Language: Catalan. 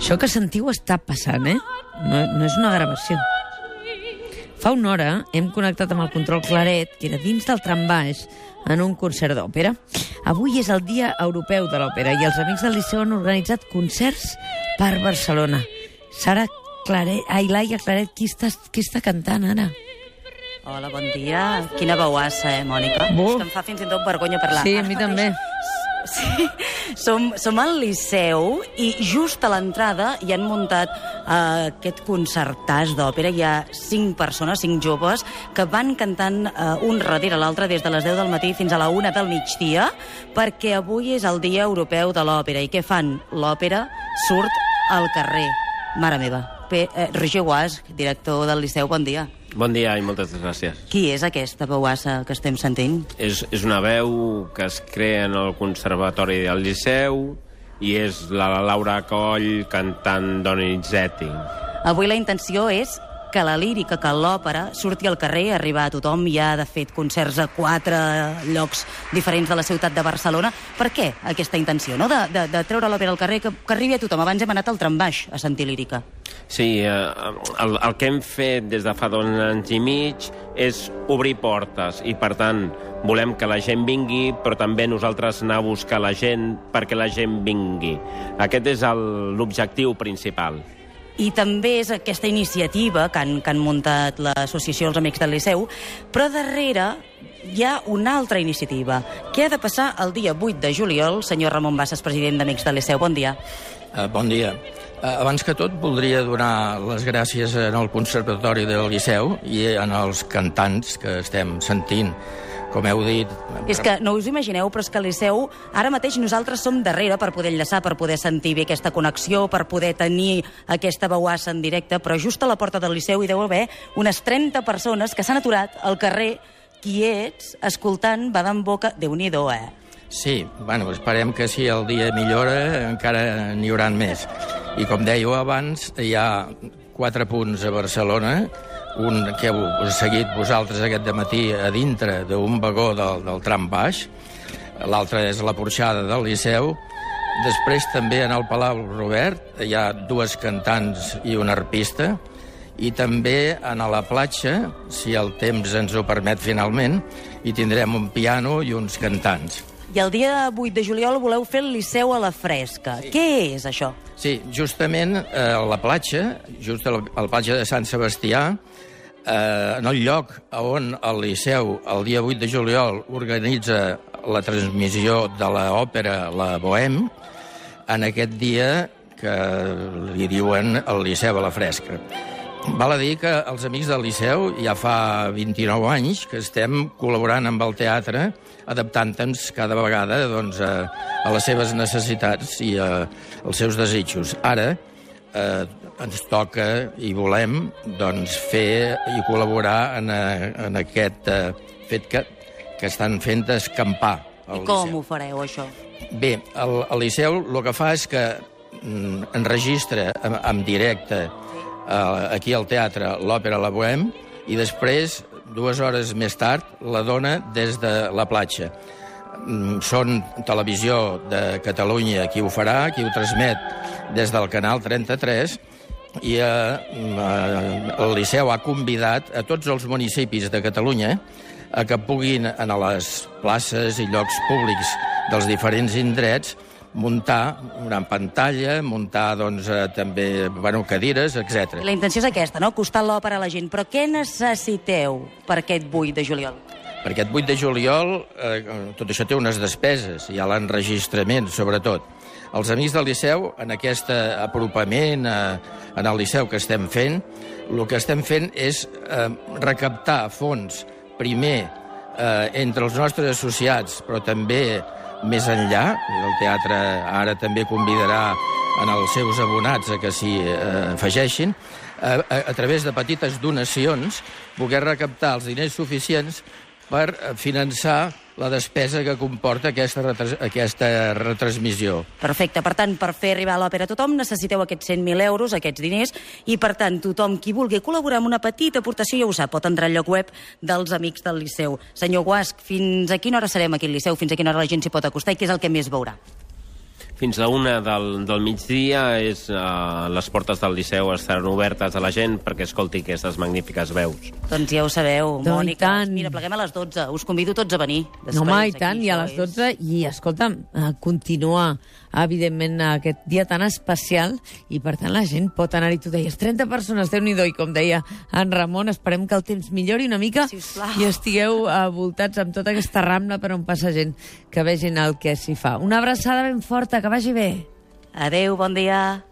Això que sentiu està passant, eh? No, no és una gravació. Fa una hora hem connectat amb el control Claret, que era dins del tram baix, en un concert d'òpera. Avui és el Dia Europeu de l'Òpera i els amics del Liceu han organitzat concerts per Barcelona. Sara Claret, ai, Laia Claret, qui està, qui està cantant ara? Hola, bon dia. Quina veuassa, eh, Mònica? Bu. És que em fa fins i tot vergonya parlar. Sí, a mi també. Sí, som, som al Liceu i just a l'entrada hi han muntat uh, aquest concertàs d'òpera. Hi ha cinc persones, cinc joves, que van cantant uh, un darrere l'altre des de les 10 del matí fins a la 1 del migdia, perquè avui és el Dia Europeu de l'Òpera. I què fan? L'òpera surt al carrer. Mare meva. Pe eh, Roger Guas, director del Liceu, bon dia. Bon dia i moltes gràcies. Qui és aquesta veuassa que estem sentint? És, és una veu que es crea en el Conservatori del Liceu i és la Laura Coll cantant Donizetti. Avui la intenció és que la lírica, que l'òpera surti al carrer, arribar a tothom. Ja, de fet, concerts a quatre llocs diferents de la ciutat de Barcelona. Per què aquesta intenció, no?, de, de, de treure l'òpera al carrer, que, que arribi a tothom. Abans hem anat al trambaix a sentir lírica. Sí, eh, el, el que hem fet des de fa dos anys i mig és obrir portes i, per tant, volem que la gent vingui, però també nosaltres anar a buscar la gent perquè la gent vingui. Aquest és l'objectiu principal. I també és aquesta iniciativa que han, que han muntat l'associació Els Amics del Liceu, però darrere hi ha una altra iniciativa. Què ha de passar el dia 8 de juliol? Senyor Ramon Bassas, president d'Amics del Liceu, bon dia. Uh, bon dia. Uh, abans que tot, voldria donar les gràcies el Conservatori del Liceu i els cantants que estem sentint. Com heu dit... És que no us imagineu, però és que Liceu ara mateix nosaltres som darrere per poder enllaçar, per poder sentir bé aquesta connexió, per poder tenir aquesta veuassa en directe, però just a la porta del Liceu hi deu haver unes 30 persones que s'han aturat al carrer quiets, escoltant badant boca. déu nhi eh? Sí, bueno, esperem que si el dia millora encara n'hi hauran més. I com dèieu abans, hi ha quatre punts a Barcelona, un que heu seguit vosaltres aquest matí a dintre d'un vagó del, del tram baix, l'altre és la porxada del Liceu, després també en el Palau Robert hi ha dues cantants i un arpista, i també a la platja, si el temps ens ho permet finalment, hi tindrem un piano i uns cantants. I el dia 8 de juliol voleu fer el Liceu a la fresca. Sí. Què és això? Sí, justament eh, a la platja, just a la, a la platja de Sant Sebastià, eh, en el lloc on el Liceu el dia 8 de juliol organitza la transmissió de l'òpera La Bohème, en aquest dia que li diuen el Liceu a la fresca. Val a dir que els amics del Liceu ja fa 29 anys que estem col·laborant amb el teatre, adaptant-nos cada vegada doncs, a, a les seves necessitats i a, als seus desitjos. Ara eh, ens toca i volem doncs, fer i col·laborar en, a, en aquest eh, fet que, que estan fent d'escampar I com Liceu. ho fareu, això? Bé, el, el Liceu el que fa és que mm, enregistra en, en directe eh, aquí al teatre l'òpera La Bohème i després, dues hores més tard, la dona des de la platja. Mm, Són Televisió de Catalunya qui ho farà, qui ho transmet des del canal 33, i eh, eh, el Liceu ha convidat a tots els municipis de Catalunya a que puguin en les places i llocs públics dels diferents indrets muntar una pantalla, muntar doncs, eh, també bueno, cadires, etc. La intenció és aquesta, no? Costar l'òpera a la gent. Però què necessiteu per aquest 8 de juliol? Per aquest 8 de juliol eh, tot això té unes despeses, hi ha l'enregistrament, sobretot. Els amics del Liceu, en aquest eh, apropament eh, en el Liceu que estem fent, el que estem fent és eh, recaptar fons, primer, eh, entre els nostres associats, però també més enllà. El teatre ara també convidarà en els seus abonats a que s'hi eh, afegeixin, a, a, a través de petites donacions, poder recaptar els diners suficients per finançar la despesa que comporta aquesta, retres aquesta retransmissió. Perfecte. Per tant, per fer arribar l'òpera a tothom necessiteu aquests 100.000 euros, aquests diners, i per tant, tothom qui vulgui col·laborar amb una petita aportació ja ho sap, pot entrar al lloc web dels Amics del Liceu. Senyor Guasc, fins a quina hora serem aquí al Liceu? Fins a quina hora la gent s'hi pot acostar i què és el que més veurà? Fins a una del, del migdia és, uh, les portes del Liceu estaran obertes a la gent perquè escolti aquestes magnífiques veus. Doncs ja ho sabeu, No, i Mònica. tant. Mira, pleguem a les 12. Us convido tots a venir. No, home, i Després, tant, aquí, i a les és- 12, i escolta'm, eh, continuar, evidentment, aquest dia tan especial, i per tant la gent pot anar-hi, tu deies, 30 persones, déu nhi i com deia en Ramon, esperem que el temps millori una mica Sisplau. i estigueu eh, voltats amb tota aquesta rambla per on passa gent, que vegin el que s'hi fa. Una abraçada ben forta, vagi bé. Adeu, bon dia.